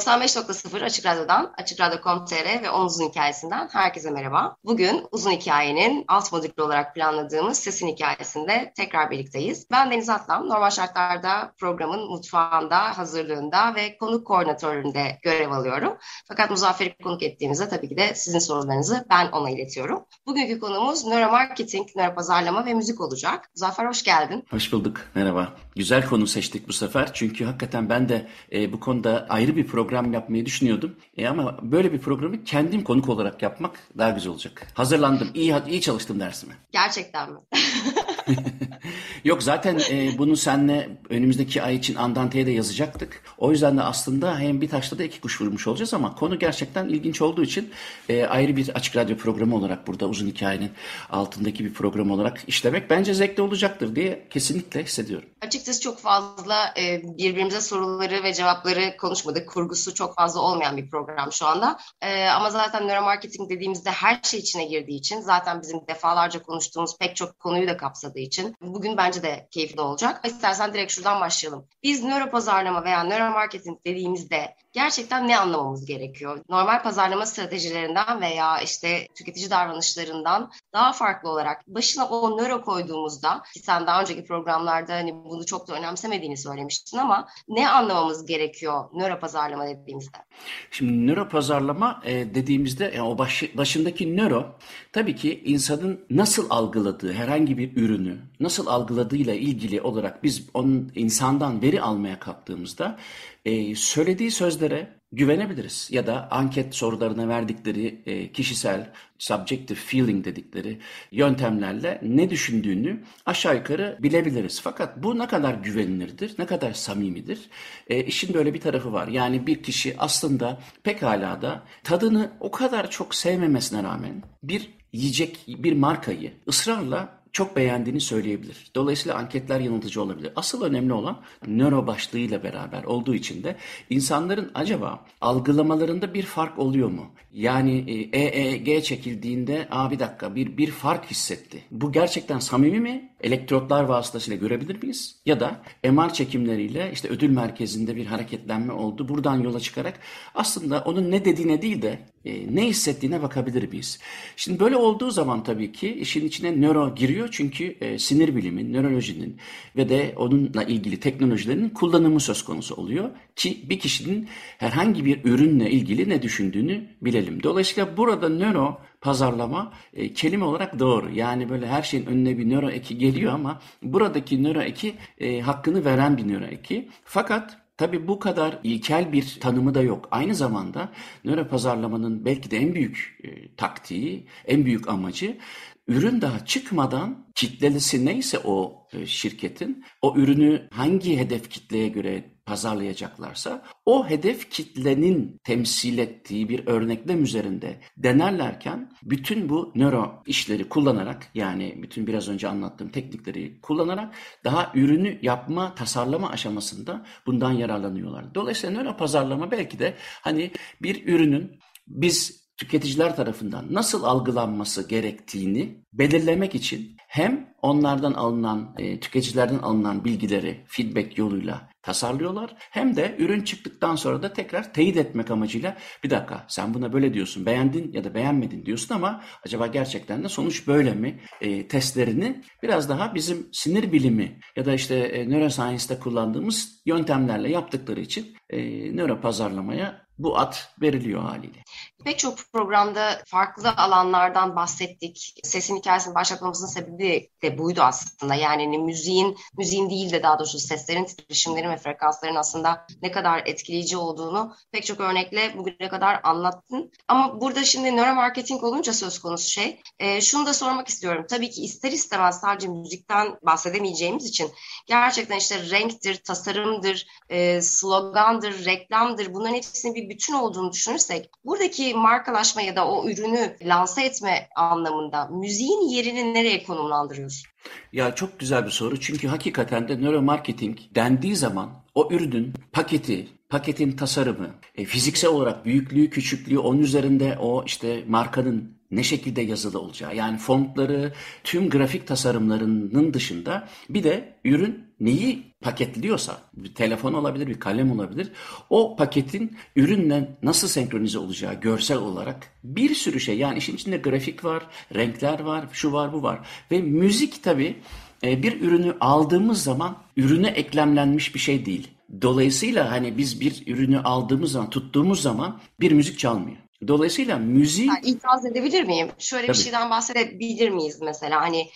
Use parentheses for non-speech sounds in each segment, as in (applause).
...95.0 Açık Radyo'dan, Açık Radyo.com.tr ve Onun Uzun Hikayesi'nden herkese merhaba. Bugün Uzun Hikayenin alt modülü olarak planladığımız Sesin Hikayesi'nde tekrar birlikteyiz. Ben Deniz Atlam, normal şartlarda programın mutfağında, hazırlığında ve konuk koordinatöründe görev alıyorum. Fakat Muzaffer'i konuk ettiğimizde tabii ki de sizin sorularınızı ben ona iletiyorum. Bugünkü konumuz nöromarketing, nöropazarlama ve müzik olacak. Muzaffer hoş geldin. Hoş bulduk, merhaba. Güzel konu seçtik bu sefer çünkü hakikaten ben de e, bu konuda ayrı bir program yapmayı düşünüyordum. E, ama böyle bir programı kendim konuk olarak yapmak daha güzel olacak. Hazırlandım, iyi iyi çalıştım dersime. Gerçekten mi? (laughs) (laughs) Yok zaten e, bunu seninle önümüzdeki ay için Andante'ye de yazacaktık. O yüzden de aslında hem bir taşla da iki kuş vurmuş olacağız ama konu gerçekten ilginç olduğu için e, ayrı bir açık radyo programı olarak burada uzun hikayenin altındaki bir program olarak işlemek bence zevkli olacaktır diye kesinlikle hissediyorum. Açıkçası çok fazla e, birbirimize soruları ve cevapları konuşmadık. Kurgusu çok fazla olmayan bir program şu anda. E, ama zaten nöromarketing dediğimizde her şey içine girdiği için zaten bizim defalarca konuştuğumuz pek çok konuyu da kapsadığı için bugün bence de keyifli olacak. İstersen direkt şuradan başlayalım. Biz nöro pazarlama veya nöromarketing dediğimizde gerçekten ne anlamamız gerekiyor? Normal pazarlama stratejilerinden veya işte tüketici davranışlarından daha farklı olarak başına o nöro koyduğumuzda ki sen daha önceki programlarda hani bunu çok da önemsemediğini söylemiştin ama ne anlamamız gerekiyor nöro pazarlama dediğimizde? Şimdi nöro pazarlama e, dediğimizde yani o başı, başındaki nöro tabii ki insanın nasıl algıladığı herhangi bir ürünü nasıl algıladığıyla ilgili olarak biz onun insandan veri almaya kalktığımızda e, söylediği sözlere güvenebiliriz. Ya da anket sorularına verdikleri e, kişisel subjective feeling dedikleri yöntemlerle ne düşündüğünü aşağı yukarı bilebiliriz. Fakat bu ne kadar güvenilirdir, ne kadar samimidir? E, işin böyle bir tarafı var. Yani bir kişi aslında pekala da tadını o kadar çok sevmemesine rağmen bir yiyecek bir markayı ısrarla çok beğendiğini söyleyebilir. Dolayısıyla anketler yanıltıcı olabilir. Asıl önemli olan nöro başlığıyla beraber olduğu için de insanların acaba algılamalarında bir fark oluyor mu? Yani EEG çekildiğinde Aa, bir dakika bir, bir fark hissetti. Bu gerçekten samimi mi? Elektrotlar vasıtasıyla görebilir miyiz? Ya da MR çekimleriyle işte ödül merkezinde bir hareketlenme oldu. Buradan yola çıkarak aslında onun ne dediğine değil de e, ne hissettiğine bakabilir miyiz? Şimdi böyle olduğu zaman tabii ki işin içine nöro giriyor çünkü e, sinir bilimin, nörolojinin ve de onunla ilgili teknolojilerin kullanımı söz konusu oluyor ki bir kişinin herhangi bir ürünle ilgili ne düşündüğünü bilelim. Dolayısıyla burada nöro pazarlama e, kelime olarak doğru. Yani böyle her şeyin önüne bir nöro eki geliyor ama buradaki nöro eki e, hakkını veren bir nöro eki. Fakat Tabi bu kadar ilkel bir tanımı da yok. Aynı zamanda nöro pazarlamanın belki de en büyük e, taktiği, en büyük amacı ürün daha çıkmadan kitlelisi neyse o e, şirketin o ürünü hangi hedef kitleye göre pazarlayacaklarsa o hedef kitlenin temsil ettiği bir örneklem üzerinde denerlerken bütün bu nöro işleri kullanarak yani bütün biraz önce anlattığım teknikleri kullanarak daha ürünü yapma, tasarlama aşamasında bundan yararlanıyorlar. Dolayısıyla nöro pazarlama belki de hani bir ürünün biz tüketiciler tarafından nasıl algılanması gerektiğini belirlemek için hem onlardan alınan, e, tüketicilerden alınan bilgileri feedback yoluyla tasarlıyorlar. Hem de ürün çıktıktan sonra da tekrar teyit etmek amacıyla bir dakika sen buna böyle diyorsun beğendin ya da beğenmedin diyorsun ama acaba gerçekten de sonuç böyle mi? E, testlerini biraz daha bizim sinir bilimi ya da işte e, neuroscience'da kullandığımız yöntemlerle yaptıkları için e, nöro pazarlamaya bu at veriliyor haliyle. Pek çok programda farklı alanlardan bahsettik. Sesin hikayesini başlatmamızın sebebi de buydu aslında. Yani hani müziğin, müziğin değil de daha doğrusu seslerin, titreşimlerin ve frekansların aslında ne kadar etkileyici olduğunu pek çok örnekle bugüne kadar anlattın. Ama burada şimdi nöromarketing olunca söz konusu şey. E, şunu da sormak istiyorum. Tabii ki ister istemez sadece müzikten bahsedemeyeceğimiz için gerçekten işte renktir, tasarımdır, e, slogandır, reklamdır bunların hepsinin bir bütün olduğunu düşünürsek buradaki markalaşma ya da o ürünü lanse etme anlamında müziğin yerini nereye konumlandırıyorsun? Ya çok güzel bir soru çünkü hakikaten de nöromarketing dendiği zaman o ürünün paketi, paketin tasarımı, e, fiziksel olarak büyüklüğü, küçüklüğü, onun üzerinde o işte markanın ne şekilde yazılı olacağı yani fontları, tüm grafik tasarımlarının dışında bir de ürün neyi paketliyorsa bir telefon olabilir, bir kalem olabilir. O paketin ürünle nasıl senkronize olacağı görsel olarak bir sürü şey yani işin içinde grafik var, renkler var, şu var, bu var ve müzik tabii e, bir ürünü aldığımız zaman ürüne eklemlenmiş bir şey değil. Dolayısıyla hani biz bir ürünü aldığımız zaman, tuttuğumuz zaman bir müzik çalmıyor. Dolayısıyla müziği... Yani itiraz edebilir miyim? Şöyle Tabii. bir şeyden bahsedebilir miyiz mesela? Hani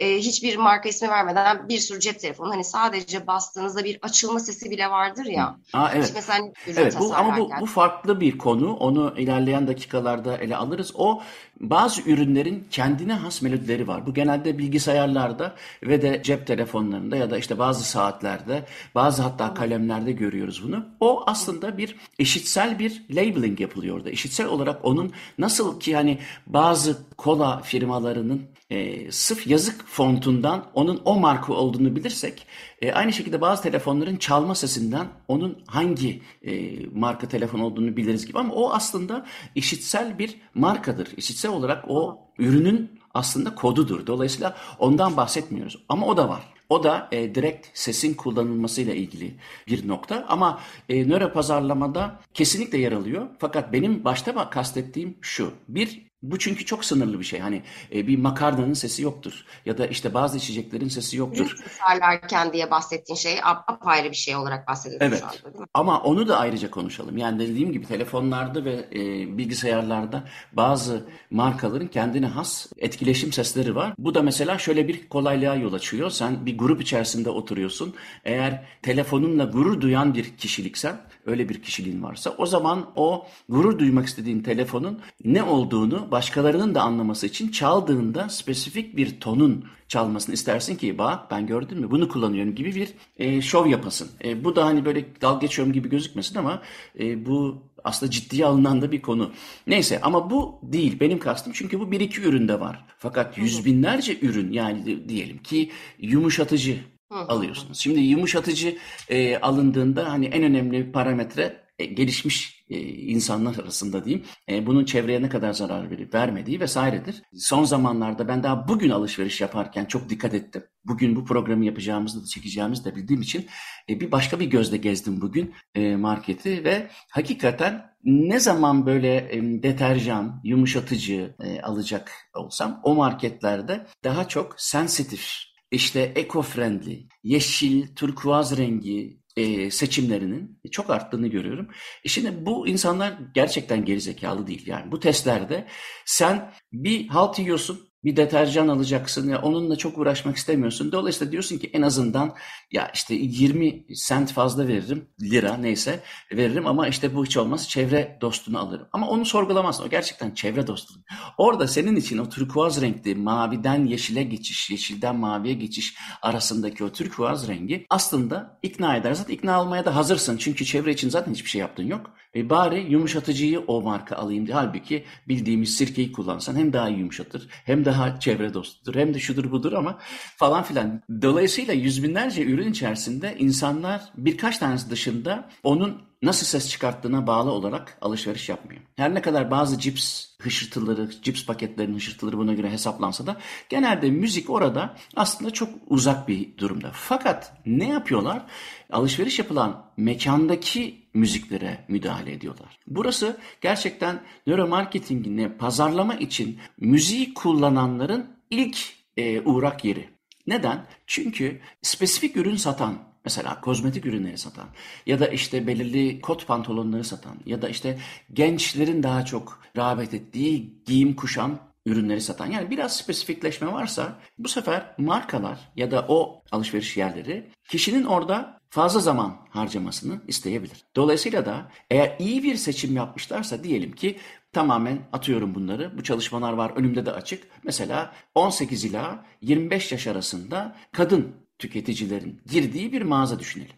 e, hiçbir marka ismi vermeden bir sürü cep telefonu hani sadece bastığınızda bir açılma sesi bile vardır ya. Aa, evet. mesela evet bu, ama bu, bu farklı bir konu. Onu ilerleyen dakikalarda ele alırız. O bazı ürünlerin kendine has melodileri var. Bu genelde bilgisayarlarda ve de cep telefonlarında ya da işte bazı saatlerde, bazı hatta kalemlerde görüyoruz bunu. O aslında bir eşitsel bir labeling yapılıyor orada. Eşitsel olarak onun nasıl ki hani bazı kola firmalarının e, sırf yazık fontundan onun o marka olduğunu bilirsek e, aynı şekilde bazı telefonların çalma sesinden onun hangi e, marka telefon olduğunu biliriz gibi ama o aslında eşitsel bir markadır. Eşitsel olarak o ürünün aslında kodudur. Dolayısıyla ondan bahsetmiyoruz ama o da var. O da e, direkt sesin kullanılmasıyla ilgili bir nokta ama e, nöro pazarlamada kesinlikle yer alıyor. Fakat benim başta kastettiğim şu. Bir bu çünkü çok sınırlı bir şey. Hani e, bir makarnanın sesi yoktur. Ya da işte bazı içeceklerin sesi yoktur. Tasarlarken diye bahsettiğin şey apayrı bir şey olarak bahsediyorsun evet. şu anda değil mi? Ama onu da ayrıca konuşalım. Yani dediğim gibi telefonlarda ve e, bilgisayarlarda bazı markaların kendine has etkileşim sesleri var. Bu da mesela şöyle bir kolaylığa yol açıyor. Sen bir grup içerisinde oturuyorsun. Eğer telefonunla gurur duyan bir kişiliksen, öyle bir kişiliğin varsa o zaman o gurur duymak istediğin telefonun ne olduğunu başkalarının da anlaması için çaldığında spesifik bir tonun çalmasını istersin ki bak ben gördün mü bunu kullanıyorum gibi bir e, şov yapasın. E, bu da hani böyle dal geçiyorum gibi gözükmesin ama e, bu aslında ciddiye alınan da bir konu. Neyse ama bu değil benim kastım çünkü bu bir iki üründe var. Fakat yüz binlerce ürün yani diyelim ki yumuşatıcı alıyorsunuz. Şimdi yumuşatıcı e, alındığında hani en önemli parametre e, gelişmiş e, insanlar arasında diyeyim e, bunun çevreye ne kadar zarar verip vermediği vesairedir. Son zamanlarda ben daha bugün alışveriş yaparken çok dikkat ettim. Bugün bu programı yapacağımızı da çekeceğimizi de bildiğim için bir başka bir gözle gezdim bugün marketi ve hakikaten ne zaman böyle deterjan, yumuşatıcı alacak olsam o marketlerde daha çok sensitif işte eco-friendly, yeşil, turkuaz rengi e, seçimlerinin çok arttığını görüyorum. E şimdi bu insanlar gerçekten gerizekalı değil. Yani bu testlerde sen bir halt yiyorsun, bir deterjan alacaksın ya onunla çok uğraşmak istemiyorsun. Dolayısıyla diyorsun ki en azından ya işte 20 sent fazla veririm lira neyse veririm ama işte bu hiç olmaz çevre dostunu alırım. Ama onu sorgulamazsın o gerçekten çevre dostu. Orada senin için o turkuaz renkli maviden yeşile geçiş, yeşilden maviye geçiş arasındaki o turkuaz rengi aslında ikna eder. Zaten ikna olmaya da hazırsın çünkü çevre için zaten hiçbir şey yaptın yok. E bari yumuşatıcıyı o marka alayım diye. Halbuki bildiğimiz sirkeyi kullansan hem daha yumuşatır hem daha çevre dostudur hem de şudur budur ama falan filan. Dolayısıyla yüz binlerce ürün içerisinde insanlar birkaç tanesi dışında onun nasıl ses çıkarttığına bağlı olarak alışveriş yapmıyor. Her ne kadar bazı cips hışırtıları, cips paketlerinin hışırtıları buna göre hesaplansa da genelde müzik orada aslında çok uzak bir durumda. Fakat ne yapıyorlar? Alışveriş yapılan mekandaki müziklere müdahale ediyorlar. Burası gerçekten nöromarketingini pazarlama için müziği kullananların ilk e, uğrak yeri. Neden? Çünkü spesifik ürün satan Mesela kozmetik ürünleri satan ya da işte belirli kot pantolonları satan ya da işte gençlerin daha çok rağbet ettiği giyim kuşam ürünleri satan. Yani biraz spesifikleşme varsa bu sefer markalar ya da o alışveriş yerleri kişinin orada fazla zaman harcamasını isteyebilir. Dolayısıyla da eğer iyi bir seçim yapmışlarsa diyelim ki tamamen atıyorum bunları. Bu çalışmalar var önümde de açık. Mesela 18 ila 25 yaş arasında kadın tüketicilerin girdiği bir mağaza düşünelim.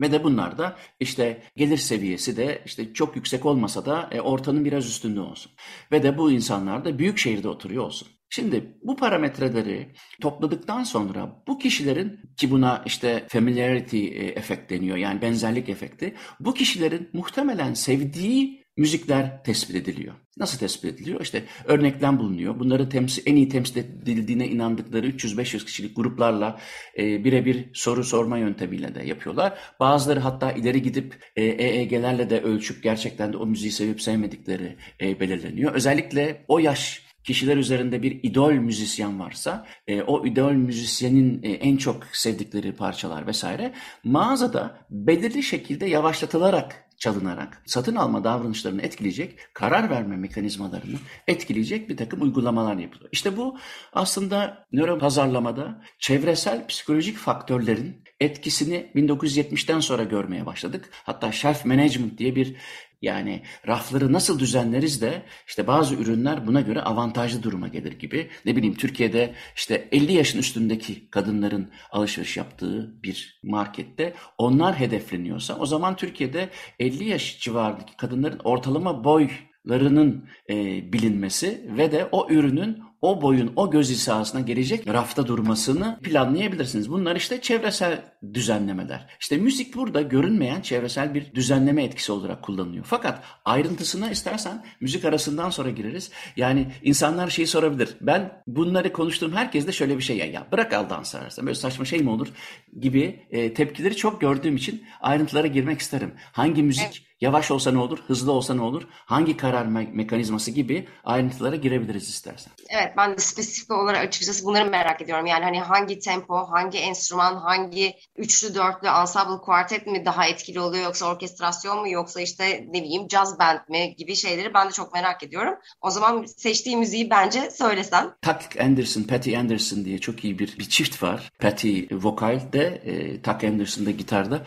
Ve de bunlar da işte gelir seviyesi de işte çok yüksek olmasa da e, ortanın biraz üstünde olsun. Ve de bu insanlar da büyük şehirde oturuyor olsun. Şimdi bu parametreleri topladıktan sonra bu kişilerin ki buna işte familiarity e, efekt deniyor yani benzerlik efekti. Bu kişilerin muhtemelen sevdiği müzikler tespit ediliyor. Nasıl tespit ediliyor? İşte örneklem bulunuyor. Bunları temsil, en iyi temsil edildiğine inandıkları 300-500 kişilik gruplarla e, birebir soru sorma yöntemiyle de yapıyorlar. Bazıları hatta ileri gidip e, EEG'lerle de ölçüp gerçekten de o müziği sevip sevmedikleri e, belirleniyor. Özellikle o yaş kişiler üzerinde bir idol müzisyen varsa e, o idol müzisyenin e, en çok sevdikleri parçalar vesaire mağazada belirli şekilde yavaşlatılarak çalınarak satın alma davranışlarını etkileyecek, karar verme mekanizmalarını etkileyecek bir takım uygulamalar yapılıyor. İşte bu aslında nöro pazarlamada çevresel psikolojik faktörlerin etkisini 1970'ten sonra görmeye başladık. Hatta shelf management diye bir yani rafları nasıl düzenleriz de işte bazı ürünler buna göre avantajlı duruma gelir gibi. Ne bileyim Türkiye'de işte 50 yaşın üstündeki kadınların alışveriş yaptığı bir markette onlar hedefleniyorsa o zaman Türkiye'de 50 yaş civarındaki kadınların ortalama boylarının e, bilinmesi ve de o ürünün o boyun o göz hizasına gelecek rafta durmasını planlayabilirsiniz. Bunlar işte çevresel düzenlemeler. İşte müzik burada görünmeyen çevresel bir düzenleme etkisi olarak kullanılıyor. Fakat ayrıntısına istersen müzik arasından sonra gireriz. Yani insanlar şeyi sorabilir. Ben bunları konuştuğum herkes de şöyle bir şey ya, ya bırak al dans arasında böyle saçma şey mi olur gibi e, tepkileri çok gördüğüm için ayrıntılara girmek isterim. Hangi müzik evet. Yavaş olsa ne olur, hızlı olsa ne olur, hangi karar me- mekanizması gibi ayrıntılara girebiliriz istersen. Evet ben de spesifik olarak açıkçası bunları merak ediyorum. Yani hani hangi tempo, hangi enstrüman, hangi üçlü, dörtlü, ensemble, kuartet mi daha etkili oluyor yoksa orkestrasyon mu yoksa işte ne bileyim jazz band mi gibi şeyleri ben de çok merak ediyorum. O zaman seçtiğim müziği bence söylesem. Tuck Anderson, Patty Anderson diye çok iyi bir, bir çift var. Patty vokalde, e, Tuck Anderson da gitarda.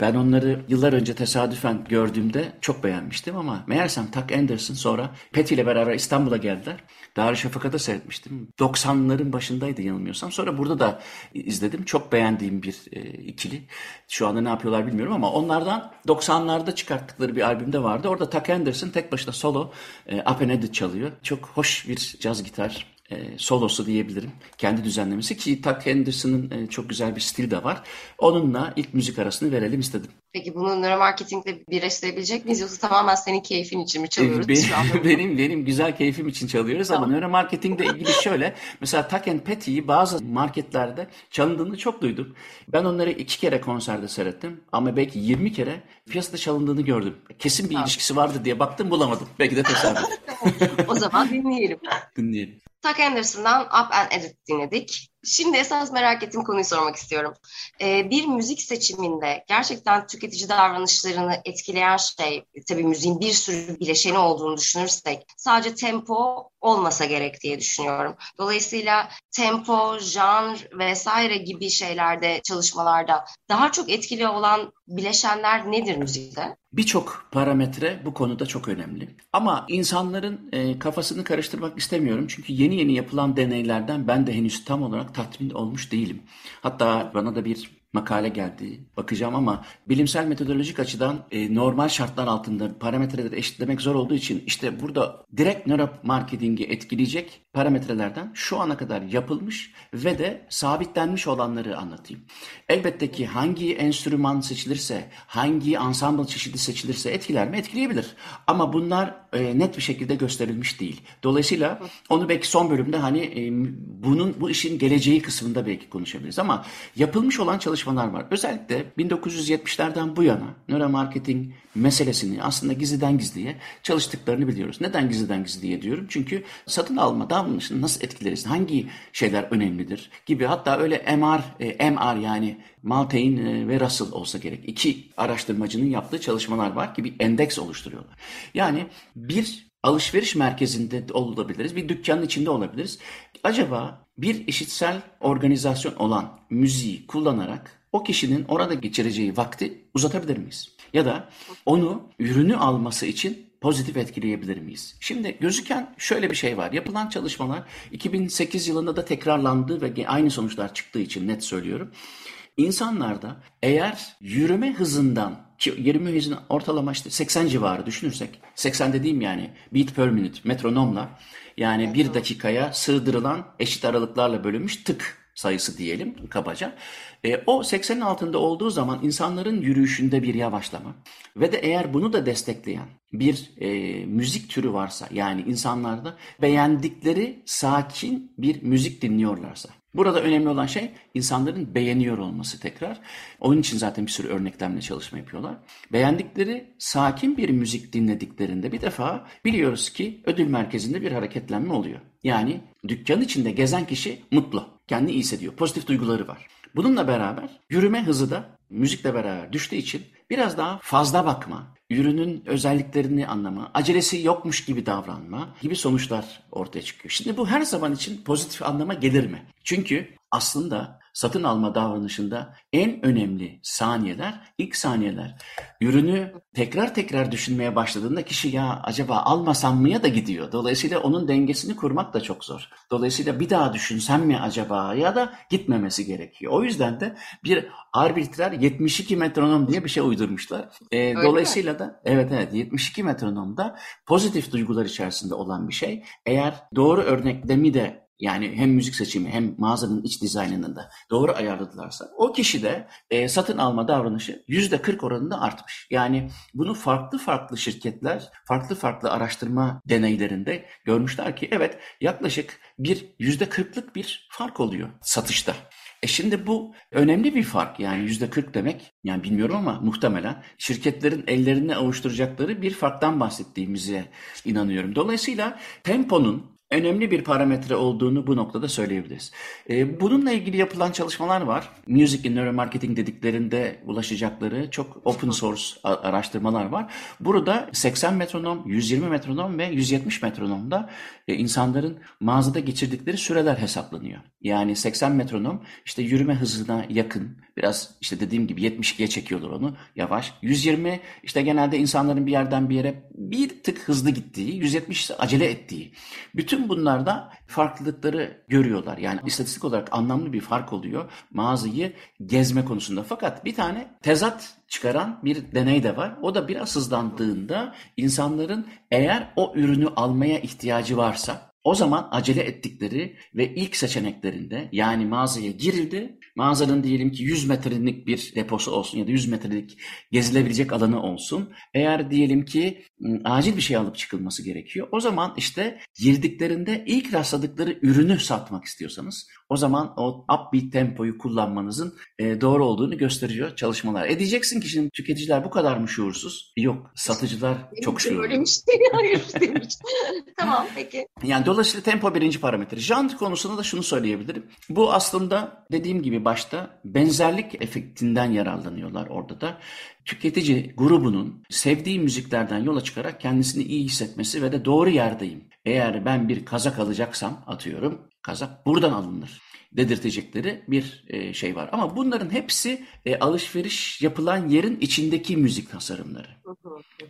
Ben onları yıllar önce tesadüfen gördüğümde çok beğenmiştim ama meğersem Tuck Anderson sonra Patty ile beraber İstanbul'a geldiler. Darüşşafaka'da seyretmiştim. 90'ların başındaydı yanılmıyorsam. Sonra burada da izledim. Çok beğendiğim bir e, ikili. Şu anda ne yapıyorlar bilmiyorum ama onlardan 90'larda çıkarttıkları bir albümde vardı. Orada Tuck Anderson tek başına solo e, Edit çalıyor. Çok hoş bir caz gitar e, solosu diyebilirim. Kendi düzenlemesi ki Tuck Henderson'ın e, çok güzel bir stil de var. Onunla ilk müzik arasını verelim istedim. Peki bunu nöromarketingle birleştirebilecek miyiz yoksa tamamen senin keyfin için mi çalıyoruz? Benim, (laughs) benim, benim güzel keyfim için çalıyoruz tamam. ama nöromarketingle ilgili şöyle. Mesela Tuck and Patty'yi bazı marketlerde çalındığını çok duydum. Ben onları iki kere konserde seyrettim ama belki 20 kere piyasada çalındığını gördüm. Kesin bir tamam. ilişkisi vardı diye baktım bulamadım. Belki de tesadüf. (laughs) o zaman dinleyelim. dinleyelim. Tuck Anderson'dan Up and Edit dinledik. Şimdi esas merak ettiğim konuyu sormak istiyorum. Ee, bir müzik seçiminde gerçekten tüketici davranışlarını etkileyen şey, tabii müziğin bir sürü bileşeni olduğunu düşünürsek, sadece tempo olmasa gerek diye düşünüyorum. Dolayısıyla tempo, janr vesaire gibi şeylerde, çalışmalarda daha çok etkili olan bileşenler nedir müzikte? Birçok parametre bu konuda çok önemli. Ama insanların e, kafasını karıştırmak istemiyorum. Çünkü yeni yeni yapılan deneylerden ben de henüz tam olarak tatmin olmuş değilim. Hatta bana da bir makale geldi. Bakacağım ama bilimsel metodolojik açıdan e, normal şartlar altında parametreleri eşitlemek zor olduğu için işte burada direkt nöromarketingi etkileyecek parametrelerden şu ana kadar yapılmış ve de sabitlenmiş olanları anlatayım. Elbette ki hangi enstrüman seçilirse, hangi ensemble çeşidi seçilirse etkiler mi? Etkileyebilir. Ama bunlar e, net bir şekilde gösterilmiş değil. Dolayısıyla onu belki son bölümde hani e, bunun bu işin geleceği kısmında belki konuşabiliriz ama yapılmış olan çalışmalar çalışmalar var. Özellikle 1970'lerden bu yana nöromarketing meselesini aslında gizliden gizliye çalıştıklarını biliyoruz. Neden gizliden gizliye diyorum? Çünkü satın alma davranışını nasıl etkileriz? Hangi şeyler önemlidir? Gibi hatta öyle MR, e, MR yani Maltane e, ve Russell olsa gerek. iki araştırmacının yaptığı çalışmalar var ki bir endeks oluşturuyorlar. Yani bir alışveriş merkezinde olabiliriz, bir dükkanın içinde olabiliriz. Acaba bir işitsel organizasyon olan müziği kullanarak o kişinin orada geçireceği vakti uzatabilir miyiz? Ya da onu ürünü alması için pozitif etkileyebilir miyiz? Şimdi gözüken şöyle bir şey var. Yapılan çalışmalar 2008 yılında da tekrarlandı ve aynı sonuçlar çıktığı için net söylüyorum. İnsanlarda eğer yürüme hızından ki yürüme hızını ortalama işte 80 civarı düşünürsek 80 dediğim yani beat per minute metronomla yani bir dakikaya sığdırılan eşit aralıklarla bölünmüş tık sayısı diyelim kabaca. E, o 80'in altında olduğu zaman insanların yürüyüşünde bir yavaşlama ve de eğer bunu da destekleyen bir e, müzik türü varsa yani insanlarda beğendikleri sakin bir müzik dinliyorlarsa Burada önemli olan şey insanların beğeniyor olması tekrar. Onun için zaten bir sürü örneklemle çalışma yapıyorlar. Beğendikleri sakin bir müzik dinlediklerinde bir defa biliyoruz ki ödül merkezinde bir hareketlenme oluyor. Yani dükkan içinde gezen kişi mutlu, kendi iyi hissediyor, pozitif duyguları var. Bununla beraber yürüme hızı da müzikle beraber düştüğü için biraz daha fazla bakma, ürünün özelliklerini anlama, acelesi yokmuş gibi davranma gibi sonuçlar ortaya çıkıyor. Şimdi bu her zaman için pozitif anlama gelir mi? Çünkü aslında satın alma davranışında en önemli saniyeler ilk saniyeler. Ürünü tekrar tekrar düşünmeye başladığında kişi ya acaba almasam mı ya da gidiyor. Dolayısıyla onun dengesini kurmak da çok zor. Dolayısıyla bir daha düşünsem mi acaba ya da gitmemesi gerekiyor. O yüzden de bir arbitrer 72 metronom diye bir şey uydurmuşlar. E, dolayısıyla mi? da evet evet 72 metronomda pozitif duygular içerisinde olan bir şey. Eğer doğru örneklemi de yani hem müzik seçimi hem mağazanın iç dizaynını da doğru ayarladılarsa o kişi de e, satın alma davranışı yüzde 40 oranında artmış. Yani bunu farklı farklı şirketler farklı farklı araştırma deneylerinde görmüşler ki evet yaklaşık bir yüzde 40'lık bir fark oluyor satışta. E şimdi bu önemli bir fark yani yüzde 40 demek yani bilmiyorum ama muhtemelen şirketlerin ellerini avuşturacakları bir farktan bahsettiğimize inanıyorum. Dolayısıyla temponun önemli bir parametre olduğunu bu noktada söyleyebiliriz. Ee, bununla ilgili yapılan çalışmalar var. Music in Neuromarketing dediklerinde ulaşacakları çok open source araştırmalar var. Burada 80 metronom, 120 metronom ve 170 metronomda e, insanların mağazada geçirdikleri süreler hesaplanıyor. Yani 80 metronom işte yürüme hızına yakın, biraz işte dediğim gibi 72'ye çekiyorlar onu yavaş. 120 işte genelde insanların bir yerden bir yere bir tık hızlı gittiği, 170 ise acele ettiği. Bütün bunlarda farklılıkları görüyorlar. Yani istatistik olarak anlamlı bir fark oluyor mağazayı gezme konusunda. Fakat bir tane tezat çıkaran bir deney de var. O da biraz hızlandığında insanların eğer o ürünü almaya ihtiyacı varsa o zaman acele ettikleri ve ilk seçeneklerinde yani mağazaya girildi. Mağazanın diyelim ki 100 metrelik bir deposu olsun ya da 100 metrelik gezilebilecek alanı olsun. Eğer diyelim ki ıı, acil bir şey alıp çıkılması gerekiyor. O zaman işte girdiklerinde ilk rastladıkları ürünü satmak istiyorsanız o zaman o upbeat tempoyu kullanmanızın e, doğru olduğunu gösteriyor çalışmalar. E diyeceksin ki şimdi tüketiciler bu kadar mı şuursuz? Yok satıcılar Benim çok şuurlu. Öyle şey (laughs) hayır demiş. (laughs) tamam peki. Yani dolayısıyla tempo birinci parametre. Janr konusunda da şunu söyleyebilirim. Bu aslında dediğim gibi başta benzerlik efektinden yararlanıyorlar orada da. Tüketici grubunun sevdiği müziklerden yola çıkarak kendisini iyi hissetmesi ve de doğru yerdeyim. Eğer ben bir kazak alacaksam atıyorum kazak buradan alınır dedirtecekleri bir e, şey var. Ama bunların hepsi e, alışveriş yapılan yerin içindeki müzik tasarımları.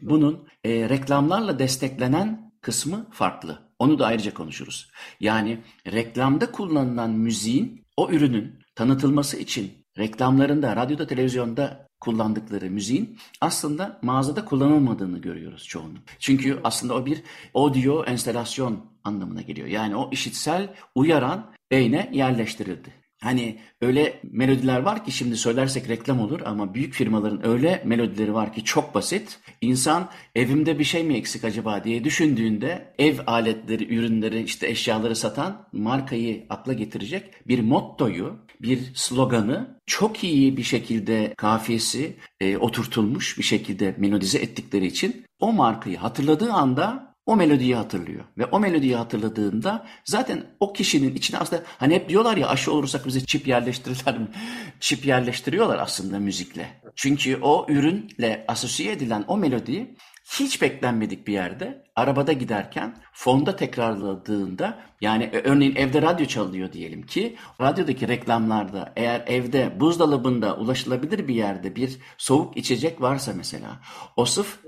Bunun e, reklamlarla desteklenen kısmı farklı. Onu da ayrıca konuşuruz. Yani reklamda kullanılan müziğin o ürünün tanıtılması için reklamlarında, radyoda, televizyonda kullandıkları müziğin aslında mağazada kullanılmadığını görüyoruz çoğunluk. Çünkü aslında o bir audio enstelasyon anlamına geliyor. Yani o işitsel uyaran beyne yerleştirildi. Hani öyle melodiler var ki şimdi söylersek reklam olur ama büyük firmaların öyle melodileri var ki çok basit. İnsan evimde bir şey mi eksik acaba diye düşündüğünde ev aletleri, ürünleri, işte eşyaları satan markayı akla getirecek bir mottoyu, bir sloganı çok iyi bir şekilde kafiyesi e, oturtulmuş bir şekilde melodize ettikleri için o markayı hatırladığı anda o melodiyi hatırlıyor. Ve o melodiyi hatırladığında zaten o kişinin içine aslında hani hep diyorlar ya aşı olursak bize çip yerleştirirler mi? (laughs) Çip yerleştiriyorlar aslında müzikle. Çünkü o ürünle asosiye edilen o melodiyi hiç beklenmedik bir yerde arabada giderken fonda tekrarladığında yani e, örneğin evde radyo çalıyor diyelim ki radyodaki reklamlarda eğer evde buzdolabında ulaşılabilir bir yerde bir soğuk içecek varsa mesela o sıf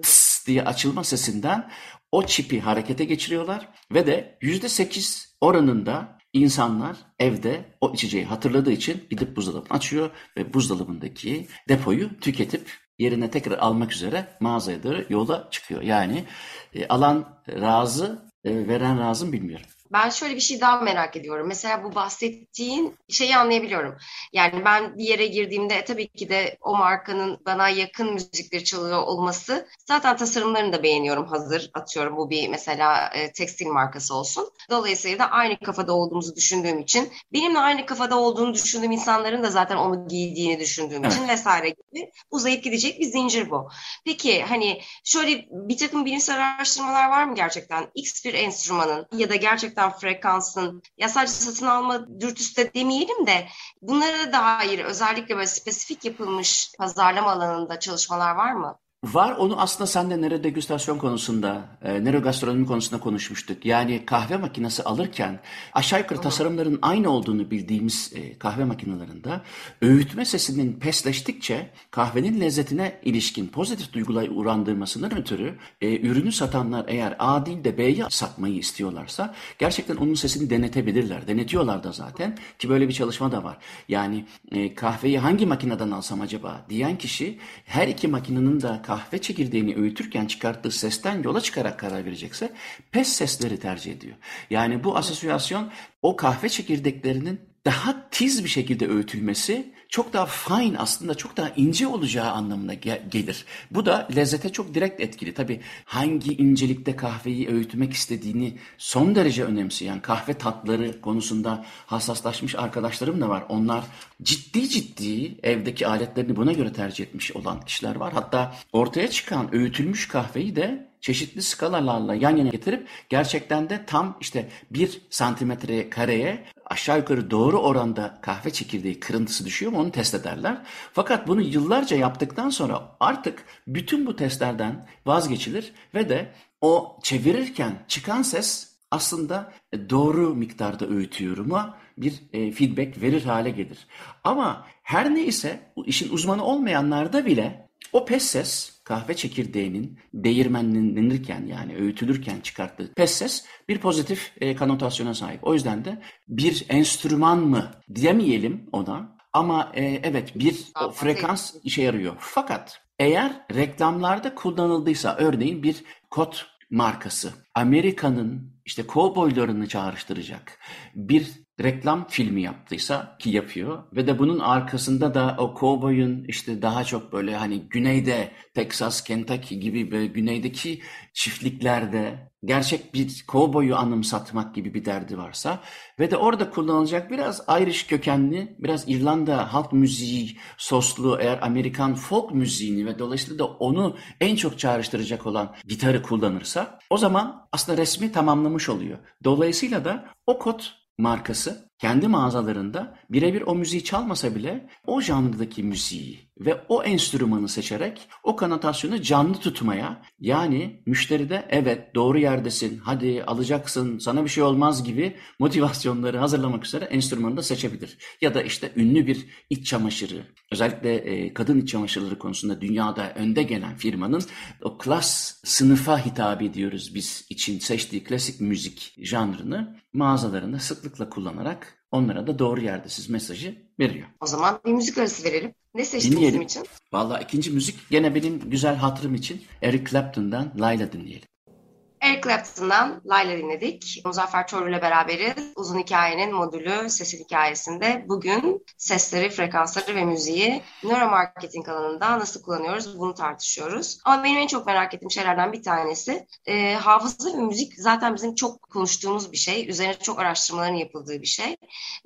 diye açılma sesinden o çipi harekete geçiriyorlar ve de %8 oranında insanlar evde o içeceği hatırladığı için gidip buzdolabını açıyor ve buzdolabındaki depoyu tüketip yerine tekrar almak üzere mağazaya doğru yola çıkıyor. Yani e, alan razı, e, veren razı bilmiyorum. Ben şöyle bir şey daha merak ediyorum. Mesela bu bahsettiğin şeyi anlayabiliyorum. Yani ben bir yere girdiğimde e, tabii ki de o markanın bana yakın müzikleri çalıyor olması. Zaten tasarımlarını da beğeniyorum hazır. Atıyorum bu bir mesela e, tekstil markası olsun. Dolayısıyla da aynı kafada olduğumuzu düşündüğüm için benimle aynı kafada olduğunu düşündüğüm insanların da zaten onu giydiğini düşündüğüm için vesaire gibi uzayıp gidecek bir zincir bu. Peki hani şöyle bir takım bilimsel araştırmalar var mı gerçekten? X bir enstrümanın ya da gerçekten gerçekten frekansın ya sadece satın alma dürtüsü de demeyelim de bunlara dair özellikle böyle spesifik yapılmış pazarlama alanında çalışmalar var mı? Var onu aslında sen de nöro degüstasyon konusunda, e, nörogastronomi konusunda konuşmuştuk. Yani kahve makinesi alırken aşağı yukarı tasarımların aynı olduğunu bildiğimiz e, kahve makinelerinde öğütme sesinin pesleştikçe kahvenin lezzetine ilişkin pozitif duygular urandırmasından ötürü e, ürünü satanlar eğer A değil de B'yi satmayı istiyorlarsa gerçekten onun sesini denetebilirler. Denetiyorlar da zaten ki böyle bir çalışma da var. Yani e, kahveyi hangi makineden alsam acaba diyen kişi her iki makinenin de kahve çekirdeğini öğütürken çıkarttığı sesten yola çıkarak karar verecekse pes sesleri tercih ediyor. Yani bu asosyasyon o kahve çekirdeklerinin daha tiz bir şekilde öğütülmesi çok daha fine aslında çok daha ince olacağı anlamına gelir. Bu da lezzete çok direkt etkili. Tabi hangi incelikte kahveyi öğütmek istediğini son derece önemseyen kahve tatları konusunda hassaslaşmış arkadaşlarım da var. Onlar ciddi ciddi evdeki aletlerini buna göre tercih etmiş olan kişiler var. Hatta ortaya çıkan öğütülmüş kahveyi de çeşitli skalalarla yan yana getirip gerçekten de tam işte bir santimetre kareye aşağı yukarı doğru oranda kahve çekirdeği kırıntısı düşüyor mu onu test ederler. Fakat bunu yıllarca yaptıktan sonra artık bütün bu testlerden vazgeçilir ve de o çevirirken çıkan ses aslında doğru miktarda öğütüyorum'a bir e, feedback verir hale gelir. Ama her neyse işin uzmanı olmayanlarda bile o pes ses kahve çekirdeğinin değirmenlenirken yani öğütülürken çıkarttığı pes ses bir pozitif e, kanotasyona sahip. O yüzden de bir enstrüman mı diyemeyelim ona ama e, evet bir o frekans işe yarıyor. Fakat eğer reklamlarda kullanıldıysa örneğin bir kot markası Amerika'nın işte kovboylarını çağrıştıracak bir reklam filmi yaptıysa ki yapıyor ve de bunun arkasında da o kovboyun işte daha çok böyle hani güneyde Texas, Kentucky gibi böyle güneydeki çiftliklerde gerçek bir kovboyu anımsatmak gibi bir derdi varsa ve de orada kullanılacak biraz Irish kökenli, biraz İrlanda halk müziği soslu eğer Amerikan folk müziğini ve dolayısıyla da onu en çok çağrıştıracak olan gitarı kullanırsa o zaman aslında resmi tamamlamış oluyor. Dolayısıyla da o kod markası kendi mağazalarında birebir o müziği çalmasa bile o janrdaki müziği ve o enstrümanı seçerek o kanotasyonu canlı tutmaya yani müşteride evet doğru yerdesin hadi alacaksın sana bir şey olmaz gibi motivasyonları hazırlamak üzere enstrümanı da seçebilir. Ya da işte ünlü bir iç çamaşırı özellikle e, kadın iç çamaşırları konusunda dünyada önde gelen firmanın o klas sınıfa hitap ediyoruz biz için seçtiği klasik müzik janrını mağazalarında sıklıkla kullanarak onlara da doğru yerdesiz mesajı veriyor. O zaman bir müzik arası verelim. Ne seçtin dinleyelim. bizim için? Valla ikinci müzik gene benim güzel hatırım için Eric Clapton'dan Layla dinleyelim. Eric Clapton'dan Layla dinledik. Muzaffer Çorlu ile beraberiz. Uzun hikayenin modülü sesin hikayesinde bugün sesleri, frekansları ve müziği nöromarketing alanında nasıl kullanıyoruz bunu tartışıyoruz. Ama benim en çok merak ettiğim şeylerden bir tanesi e, hafıza ve müzik zaten bizim çok konuştuğumuz bir şey. Üzerine çok araştırmaların yapıldığı bir şey.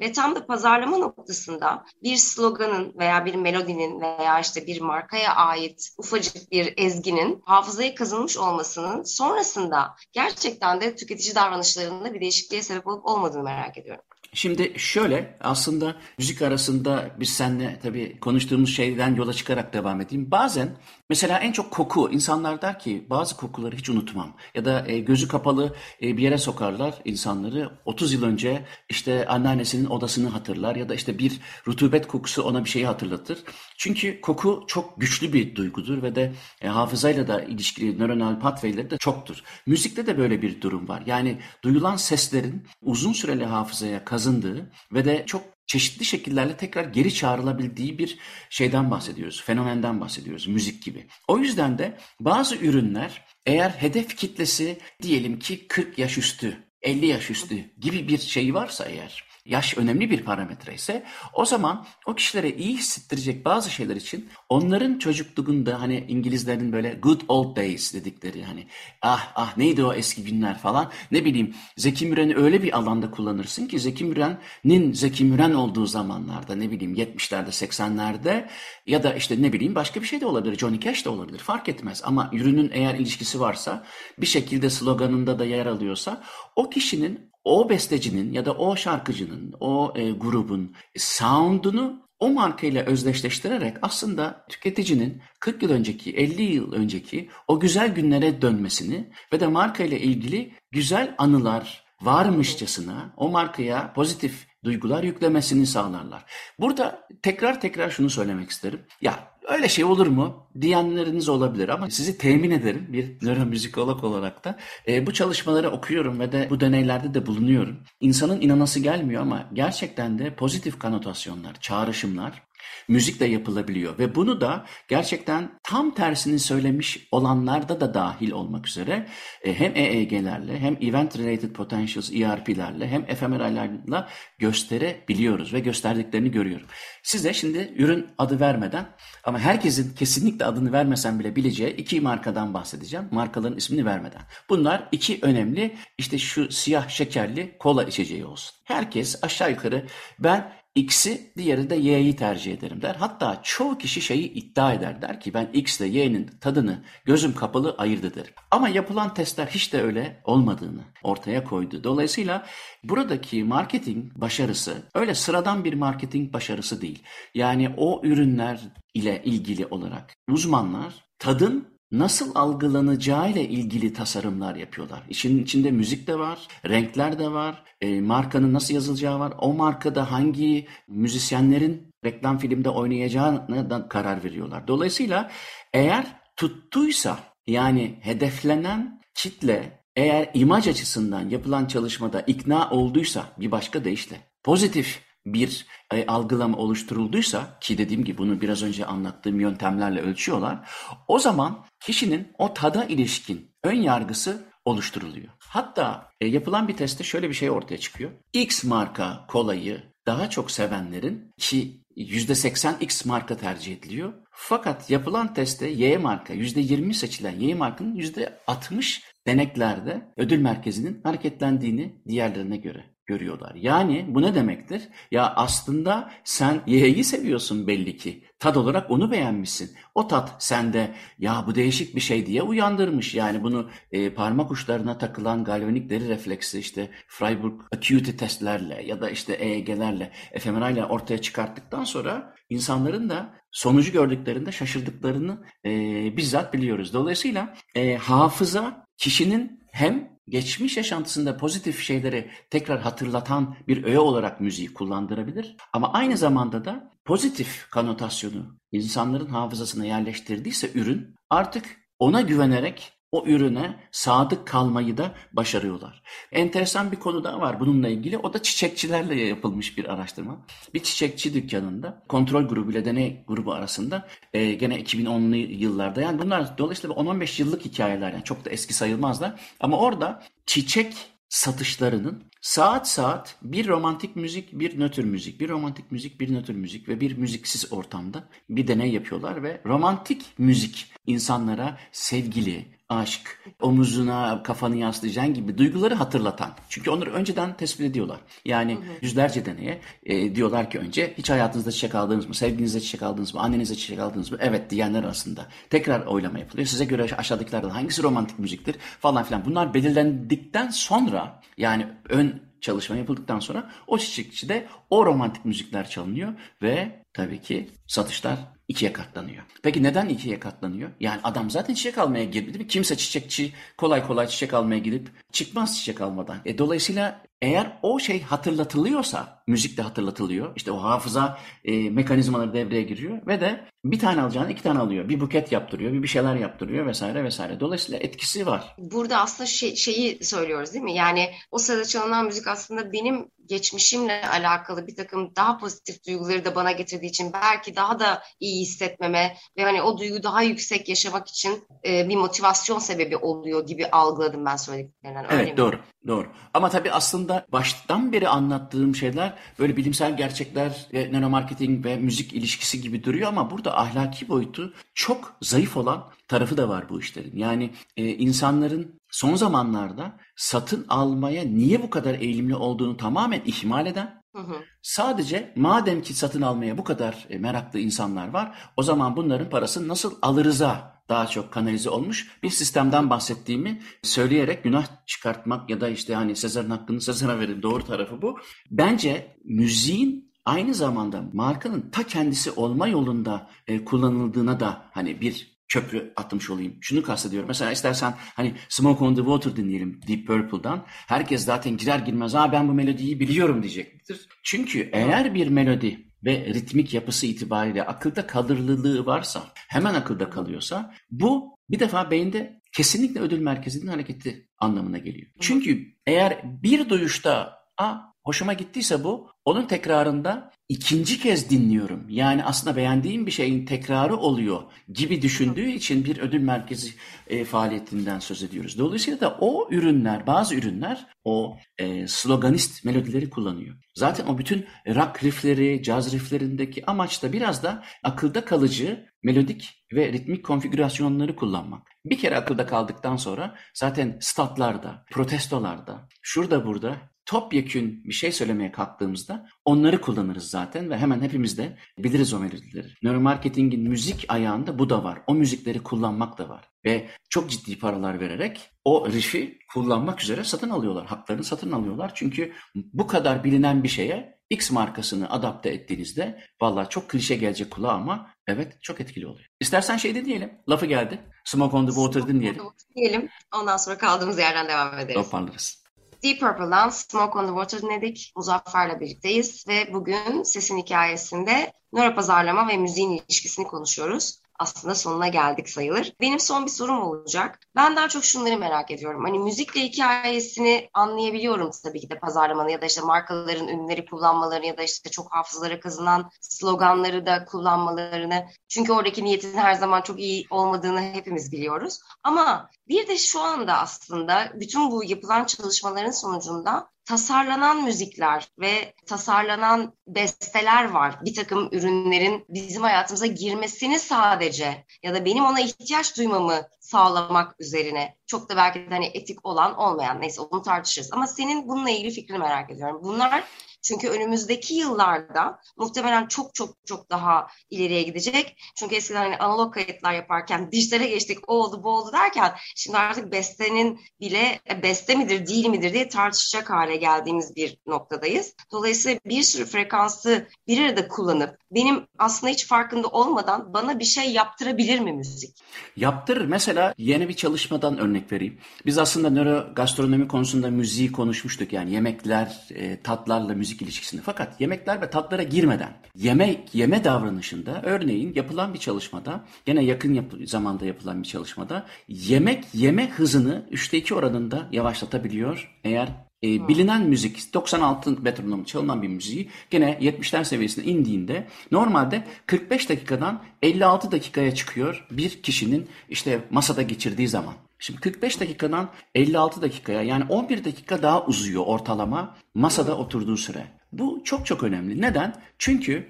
Ve tam da pazarlama noktasında bir sloganın veya bir melodinin veya işte bir markaya ait ufacık bir ezginin hafızaya kazınmış olmasının sonrasında gerçekten de tüketici davranışlarında bir değişikliğe sebep olup olmadığını merak ediyorum. Şimdi şöyle aslında müzik arasında biz seninle tabii konuştuğumuz şeyden yola çıkarak devam edeyim. Bazen mesela en çok koku insanlar der ki bazı kokuları hiç unutmam ya da e, gözü kapalı e, bir yere sokarlar insanları 30 yıl önce işte anneannesinin odasını hatırlar ya da işte bir rutubet kokusu ona bir şeyi hatırlatır. Çünkü koku çok güçlü bir duygudur ve de e, hafızayla da ilişkili nöronal pathway'leri de çoktur. Müzikte de böyle bir durum var. Yani duyulan seslerin uzun süreli hafızaya kazanılması kazındığı ve de çok çeşitli şekillerle tekrar geri çağrılabildiği bir şeyden bahsediyoruz. Fenomenden bahsediyoruz. Müzik gibi. O yüzden de bazı ürünler eğer hedef kitlesi diyelim ki 40 yaş üstü, 50 yaş üstü gibi bir şey varsa eğer yaş önemli bir parametre ise o zaman o kişilere iyi hissettirecek bazı şeyler için onların çocukluğunda hani İngilizlerin böyle good old days dedikleri hani ah ah neydi o eski günler? falan. Ne bileyim Zeki Müren'i öyle bir alanda kullanırsın ki Zeki Müren'in Zeki Müren olduğu zamanlarda ne bileyim 70'lerde 80'lerde ya da işte ne bileyim başka bir şey de olabilir Johnny Cash de olabilir fark etmez. Ama ürünün eğer ilişkisi varsa bir şekilde sloganında da yer alıyorsa o kişinin o bestecinin ya da o şarkıcının, o e, grubun sound'unu o markayla özdeşleştirerek aslında tüketicinin 40 yıl önceki, 50 yıl önceki o güzel günlere dönmesini ve de markayla ilgili güzel anılar varmışçasına o markaya pozitif duygular yüklemesini sağlarlar. Burada tekrar tekrar şunu söylemek isterim. Ya öyle şey olur mu diyenleriniz olabilir ama sizi temin ederim bir nöromüzikolog olarak da. E, bu çalışmaları okuyorum ve de bu deneylerde de bulunuyorum. İnsanın inanası gelmiyor ama gerçekten de pozitif kanotasyonlar, çağrışımlar müzikle yapılabiliyor ve bunu da gerçekten tam tersini söylemiş olanlarda da dahil olmak üzere e, hem EEG'lerle hem Event Related Potentials ERP'lerle hem fMRI'lerle gösterebiliyoruz ve gösterdiklerini görüyorum. Size şimdi ürün adı vermeden ama herkesin kesinlikle adını vermesen bile bileceği iki markadan bahsedeceğim. Markaların ismini vermeden. Bunlar iki önemli işte şu siyah şekerli kola içeceği olsun. Herkes aşağı yukarı ben X'i diğeri de Y'yi tercih ederim der. Hatta çoğu kişi şeyi iddia eder der ki ben X ile Y'nin tadını gözüm kapalı ayırt ederim. Ama yapılan testler hiç de öyle olmadığını ortaya koydu. Dolayısıyla buradaki marketing başarısı öyle sıradan bir marketing başarısı değil. Yani o ürünler ile ilgili olarak uzmanlar tadın nasıl algılanacağı ile ilgili tasarımlar yapıyorlar. İçin içinde müzik de var, renkler de var, e, markanın nasıl yazılacağı var. O markada hangi müzisyenlerin reklam filmde oynayacağına da karar veriyorlar. Dolayısıyla eğer tuttuysa yani hedeflenen kitle eğer imaj açısından yapılan çalışmada ikna olduysa bir başka deyişle pozitif bir e, algılama oluşturulduysa ki dediğim gibi bunu biraz önce anlattığım yöntemlerle ölçüyorlar. O zaman kişinin o tada ilişkin ön yargısı oluşturuluyor. Hatta e, yapılan bir testte şöyle bir şey ortaya çıkıyor. X marka kolayı daha çok sevenlerin ki %80 X marka tercih ediliyor. Fakat yapılan testte Y marka %20 seçilen Y markanın %60 deneklerde ödül merkezinin hareketlendiğini diğerlerine göre görüyorlar. Yani bu ne demektir? Ya aslında sen Y'yi seviyorsun belli ki. Tad olarak onu beğenmişsin. O tat sende ya bu değişik bir şey diye uyandırmış. Yani bunu e, parmak uçlarına takılan galvanik deri refleksi işte Freiburg Acuity testlerle ya da işte EEG'lerle, fMRI ortaya çıkarttıktan sonra insanların da sonucu gördüklerinde şaşırdıklarını e, bizzat biliyoruz. Dolayısıyla e, hafıza kişinin hem geçmiş yaşantısında pozitif şeyleri tekrar hatırlatan bir öğe olarak müziği kullandırabilir. Ama aynı zamanda da pozitif kanotasyonu insanların hafızasına yerleştirdiyse ürün artık ona güvenerek o ürüne sadık kalmayı da başarıyorlar. Enteresan bir konu daha var bununla ilgili. O da çiçekçilerle yapılmış bir araştırma. Bir çiçekçi dükkanında kontrol grubu ile deney grubu arasında e, gene 2010'lu yıllarda yani bunlar dolayısıyla 10-15 yıllık hikayeler yani çok da eski sayılmazlar. Ama orada çiçek satışlarının saat saat bir romantik müzik, bir nötr müzik, bir romantik müzik, bir nötr müzik ve bir müziksiz ortamda bir deney yapıyorlar ve romantik müzik insanlara sevgili, aşk, omuzuna kafanı yaslayacağın gibi duyguları hatırlatan. Çünkü onları önceden tespit ediyorlar. Yani hı hı. yüzlerce deneye e, diyorlar ki önce hiç hayatınızda çiçek aldınız mı? Sevginizde çiçek aldınız mı? Annenizde çiçek aldınız mı? Evet diyenler arasında. Tekrar oylama yapılıyor. Size göre aşağıdakilerden hangisi romantik müziktir falan filan. Bunlar belirlendikten sonra yani ön çalışma yapıldıktan sonra o çiçekçide o romantik müzikler çalınıyor ve tabii ki satışlar ikiye katlanıyor. Peki neden ikiye katlanıyor? Yani adam zaten çiçek almaya girdi değil mi? Kimse çiçekçi kolay kolay çiçek almaya gidip çıkmaz çiçek almadan. E, dolayısıyla eğer o şey hatırlatılıyorsa, müzik de hatırlatılıyor. İşte o hafıza e, mekanizmaları devreye giriyor ve de bir tane alacağını iki tane alıyor. Bir buket yaptırıyor, bir bir şeyler yaptırıyor vesaire vesaire. Dolayısıyla etkisi var. Burada aslında şey, şeyi söylüyoruz değil mi? Yani o sırada çalınan müzik aslında benim geçmişimle alakalı bir takım daha pozitif duyguları da bana getirdiği için belki daha da iyi hissetmeme ve hani o duygu daha yüksek yaşamak için e, bir motivasyon sebebi oluyor gibi algıladım ben söylediklerinden. Öyle evet mi? doğru doğru. Ama tabii aslında baştan beri anlattığım şeyler böyle bilimsel gerçekler ve nanomarketing ve müzik ilişkisi gibi duruyor ama burada ahlaki boyutu çok zayıf olan tarafı da var bu işlerin. Yani e, insanların son zamanlarda satın almaya niye bu kadar eğilimli olduğunu tamamen ihmal eden, hı hı. sadece madem ki satın almaya bu kadar e, meraklı insanlar var, o zaman bunların parasını nasıl alırıza daha çok kanalize olmuş bir sistemden bahsettiğimi söyleyerek günah çıkartmak ya da işte hani Sezar'ın hakkını Sezar'a verin doğru tarafı bu. Bence müziğin aynı zamanda markanın ta kendisi olma yolunda e, kullanıldığına da hani bir köprü atmış olayım. Şunu kastediyorum. Mesela istersen hani Smoke on the Water dinleyelim Deep Purple'dan. Herkes zaten girer girmez ha ben bu melodiyi biliyorum diyecektir. Çünkü eğer bir melodi ve ritmik yapısı itibariyle akılda kalırlılığı varsa, hemen akılda kalıyorsa bu bir defa beyinde kesinlikle ödül merkezinin hareketi anlamına geliyor. Çünkü eğer bir duyuşta a hoşuma gittiyse bu onun tekrarında ikinci kez dinliyorum. Yani aslında beğendiğim bir şeyin tekrarı oluyor gibi düşündüğü için bir ödül merkezi e, faaliyetinden söz ediyoruz. Dolayısıyla da o ürünler, bazı ürünler o e, sloganist melodileri kullanıyor. Zaten o bütün rock riffleri, caz rifflerindeki amaç da biraz da akılda kalıcı melodik ve ritmik konfigürasyonları kullanmak. Bir kere akılda kaldıktan sonra zaten statlarda, protestolarda, şurada burada topyekün bir şey söylemeye kalktığımızda onları kullanırız zaten ve hemen hepimiz de biliriz o melodileri. Nöromarketingin müzik ayağında bu da var. O müzikleri kullanmak da var. Ve çok ciddi paralar vererek o riff'i kullanmak üzere satın alıyorlar. Haklarını satın alıyorlar. Çünkü bu kadar bilinen bir şeye X markasını adapte ettiğinizde vallahi çok klişe gelecek kulağa ama evet çok etkili oluyor. İstersen şey de diyelim. Lafı geldi. Smoke on the Water dinleyelim. Diyelim. Ondan sonra kaldığımız yerden devam ederiz. Toparlarız. Deep Purple'dan Smoke on the Water dinledik. Muzaffer'le birlikteyiz ve bugün sesin hikayesinde nöropazarlama ve müziğin ilişkisini konuşuyoruz aslında sonuna geldik sayılır. Benim son bir sorum olacak. Ben daha çok şunları merak ediyorum. Hani müzikle hikayesini anlayabiliyorum tabii ki de pazarlamanı ya da işte markaların ünleri kullanmalarını ya da işte çok hafızalara kazınan sloganları da kullanmalarını. Çünkü oradaki niyetin her zaman çok iyi olmadığını hepimiz biliyoruz. Ama bir de şu anda aslında bütün bu yapılan çalışmaların sonucunda tasarlanan müzikler ve tasarlanan besteler var. Bir takım ürünlerin bizim hayatımıza girmesini sadece ya da benim ona ihtiyaç duymamı sağlamak üzerine çok da belki de hani etik olan olmayan neyse onu tartışırız. Ama senin bununla ilgili fikrini merak ediyorum. Bunlar çünkü önümüzdeki yıllarda muhtemelen çok çok çok daha ileriye gidecek. Çünkü eskiden hani analog kayıtlar yaparken dijitale geçtik o oldu bu oldu derken şimdi artık bestenin bile e, beste midir değil midir diye tartışacak hale geldiğimiz bir noktadayız. Dolayısıyla bir sürü frekansı bir arada kullanıp benim aslında hiç farkında olmadan bana bir şey yaptırabilir mi müzik? Yaptırır. Mesela yeni bir çalışmadan örnek vereyim. Biz aslında nöro gastronomi konusunda müziği konuşmuştuk. Yani yemekler, e, tatlarla müzik ilişkisinde. Fakat yemekler ve tatlara girmeden yemek yeme davranışında örneğin yapılan bir çalışmada gene yakın yap zamanda yapılan bir çalışmada yemek yeme hızını 3'te 2 oranında yavaşlatabiliyor eğer e, bilinen müzik 96 metronom çalınan bir müziği gene 70'ler seviyesine indiğinde normalde 45 dakikadan 56 dakikaya çıkıyor bir kişinin işte masada geçirdiği zaman. Şimdi 45 dakikadan 56 dakikaya yani 11 dakika daha uzuyor ortalama masada oturduğu süre. Bu çok çok önemli. Neden? Çünkü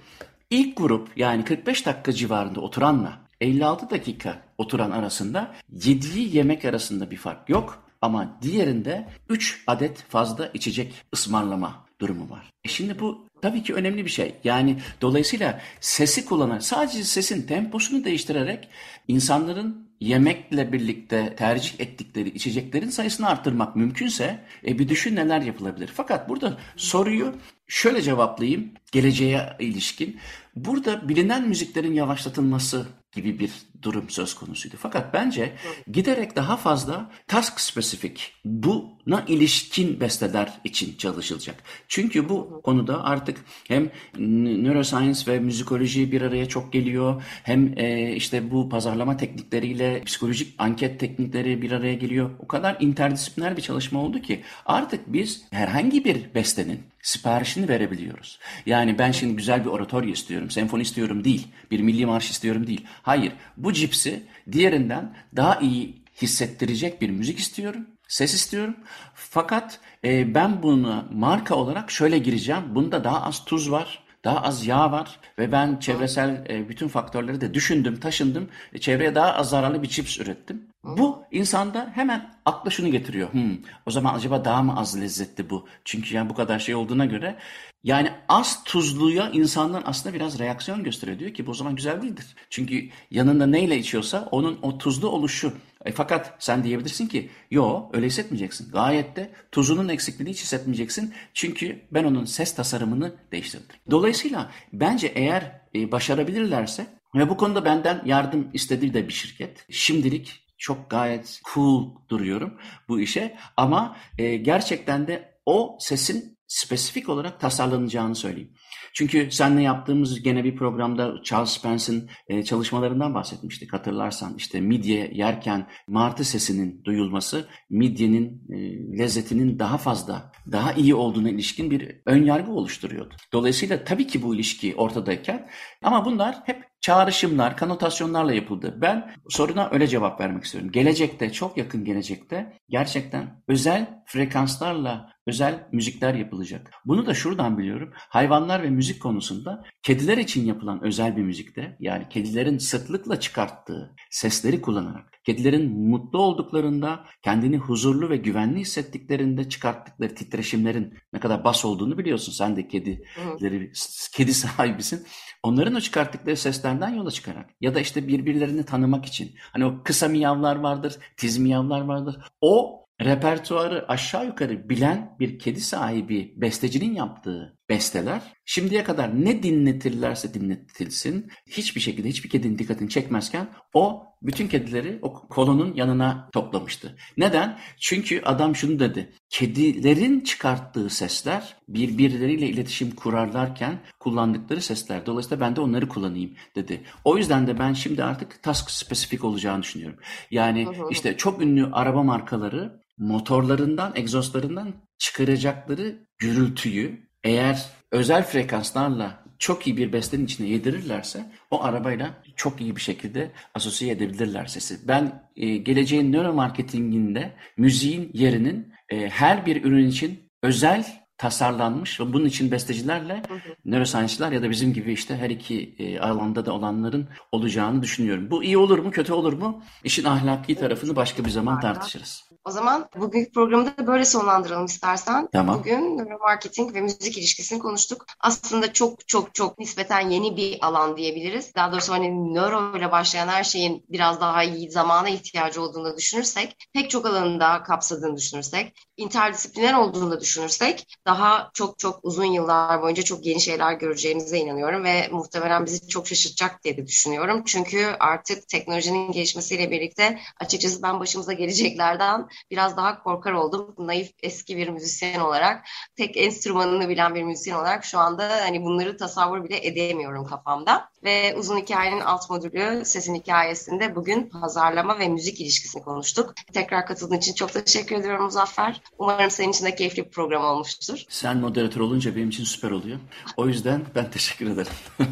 ilk grup yani 45 dakika civarında oturanla 56 dakika oturan arasında yediği yemek arasında bir fark yok. Ama diğerinde 3 adet fazla içecek ısmarlama durumu var. E şimdi bu tabii ki önemli bir şey. Yani dolayısıyla sesi kullanan sadece sesin temposunu değiştirerek insanların yemekle birlikte tercih ettikleri içeceklerin sayısını arttırmak mümkünse e, bir düşün neler yapılabilir. Fakat burada soruyu şöyle cevaplayayım geleceğe ilişkin. Burada bilinen müziklerin yavaşlatılması gibi bir durum söz konusuydu. Fakat bence giderek daha fazla task spesifik buna ilişkin besteler için çalışılacak. Çünkü bu konuda artık hem neuroscience ve müzikoloji bir araya çok geliyor. Hem e, işte bu pazarlama teknikleriyle psikolojik anket teknikleri bir araya geliyor. O kadar interdisipliner bir çalışma oldu ki artık biz herhangi bir bestenin siparişini verebiliyoruz. Yani ben şimdi güzel bir oratoryo istiyorum, senfoni istiyorum değil, bir milli marş istiyorum değil. Hayır, bu cipsi diğerinden daha iyi hissettirecek bir müzik istiyorum, ses istiyorum. Fakat e, ben bunu marka olarak şöyle gireceğim. Bunda daha az tuz var, daha az yağ var ve ben çevresel e, bütün faktörleri de düşündüm, taşındım. E, çevreye daha az zararlı bir chips ürettim. Bu insanda hemen akla şunu getiriyor. Hmm, o zaman acaba daha mı az lezzetli bu? Çünkü yani bu kadar şey olduğuna göre yani az tuzluya insanlar aslında biraz reaksiyon gösteriyor. Diyor ki bu o zaman güzel değildir. Çünkü yanında neyle içiyorsa onun o tuzlu oluşu. E, fakat sen diyebilirsin ki yo öyle hissetmeyeceksin. Gayet de tuzunun eksikliğini hiç hissetmeyeceksin. Çünkü ben onun ses tasarımını değiştirdim. Dolayısıyla bence eğer e, başarabilirlerse ve bu konuda benden yardım istediği de bir şirket. Şimdilik çok gayet cool duruyorum bu işe ama e, gerçekten de o sesin spesifik olarak tasarlanacağını söyleyeyim. Çünkü seninle yaptığımız gene bir programda Charles Spence'in e, çalışmalarından bahsetmiştik hatırlarsan. işte midye yerken martı sesinin duyulması midyenin e, lezzetinin daha fazla, daha iyi olduğuna ilişkin bir ön yargı oluşturuyordu. Dolayısıyla tabii ki bu ilişki ortadayken ama bunlar hep çağrışımlar, kanotasyonlarla yapıldı. Ben soruna öyle cevap vermek istiyorum. Gelecekte, çok yakın gelecekte gerçekten özel frekanslarla özel müzikler yapılacak. Bunu da şuradan biliyorum. Hayvanlar ve müzik konusunda kediler için yapılan özel bir müzikte yani kedilerin sıklıkla çıkarttığı sesleri kullanarak kedilerin mutlu olduklarında kendini huzurlu ve güvenli hissettiklerinde çıkarttıkları titreşimlerin ne kadar bas olduğunu biliyorsun. Sen de kedileri, kedi sahibisin. Onların o çıkarttıkları seslerden yola çıkarak ya da işte birbirlerini tanımak için hani o kısa miyavlar vardır, tiz miyavlar vardır. O repertuarı aşağı yukarı bilen bir kedi sahibi bestecinin yaptığı besteler şimdiye kadar ne dinletirlerse dinletilsin hiçbir şekilde hiçbir kedinin dikkatini çekmezken o bütün kedileri o kolonun yanına toplamıştı. Neden? Çünkü adam şunu dedi. Kedilerin çıkarttığı sesler birbirleriyle iletişim kurarlarken kullandıkları sesler. Dolayısıyla ben de onları kullanayım dedi. O yüzden de ben şimdi artık task spesifik olacağını düşünüyorum. Yani işte çok ünlü araba markaları motorlarından, egzozlarından çıkaracakları gürültüyü eğer özel frekanslarla çok iyi bir bestenin içine yedirirlerse o arabayla çok iyi bir şekilde asosiye edebilirler sesi. Ben e, geleceğin nöromarketinginde müziğin yerinin e, her bir ürün için özel tasarlanmış ve bunun için bestecilerle nöroscience'lar ya da bizim gibi işte her iki e, alanda da olanların olacağını düşünüyorum. Bu iyi olur mu, kötü olur mu? İşin ahlaki tarafını başka bir zaman tartışırız. O zaman bugünkü programı da böyle sonlandıralım istersen. Tamam. Bugün nöromarketing ve müzik ilişkisini konuştuk. Aslında çok çok çok nispeten yeni bir alan diyebiliriz. Daha doğrusu hani nöro ile başlayan her şeyin biraz daha iyi zamana ihtiyacı olduğunu düşünürsek, pek çok alanında kapsadığını düşünürsek, interdisipliner olduğunu da düşünürsek daha çok çok uzun yıllar boyunca çok yeni şeyler göreceğimize inanıyorum ve muhtemelen bizi çok şaşırtacak diye de düşünüyorum. Çünkü artık teknolojinin gelişmesiyle birlikte açıkçası ben başımıza geleceklerden biraz daha korkar oldum. Naif eski bir müzisyen olarak, tek enstrümanını bilen bir müzisyen olarak şu anda hani bunları tasavvur bile edemiyorum kafamda. Ve uzun hikayenin alt modülü sesin hikayesinde bugün pazarlama ve müzik ilişkisini konuştuk. Tekrar katıldığın için çok teşekkür ediyorum Muzaffer. Umarım senin için de keyifli bir program olmuştur. Sen moderatör olunca benim için süper oluyor. O yüzden ben teşekkür ederim. (laughs)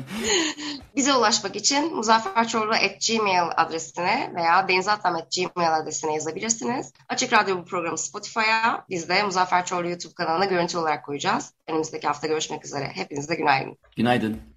Bize ulaşmak için muzafferçorlu.gmail adresine veya denizatam.gmail adresine yazabilirsiniz. Açık Radyo bu programı Spotify'a, biz de Muzaffer Çorlu YouTube kanalına görüntü olarak koyacağız. Önümüzdeki hafta görüşmek üzere. Hepinize günaydın. Günaydın.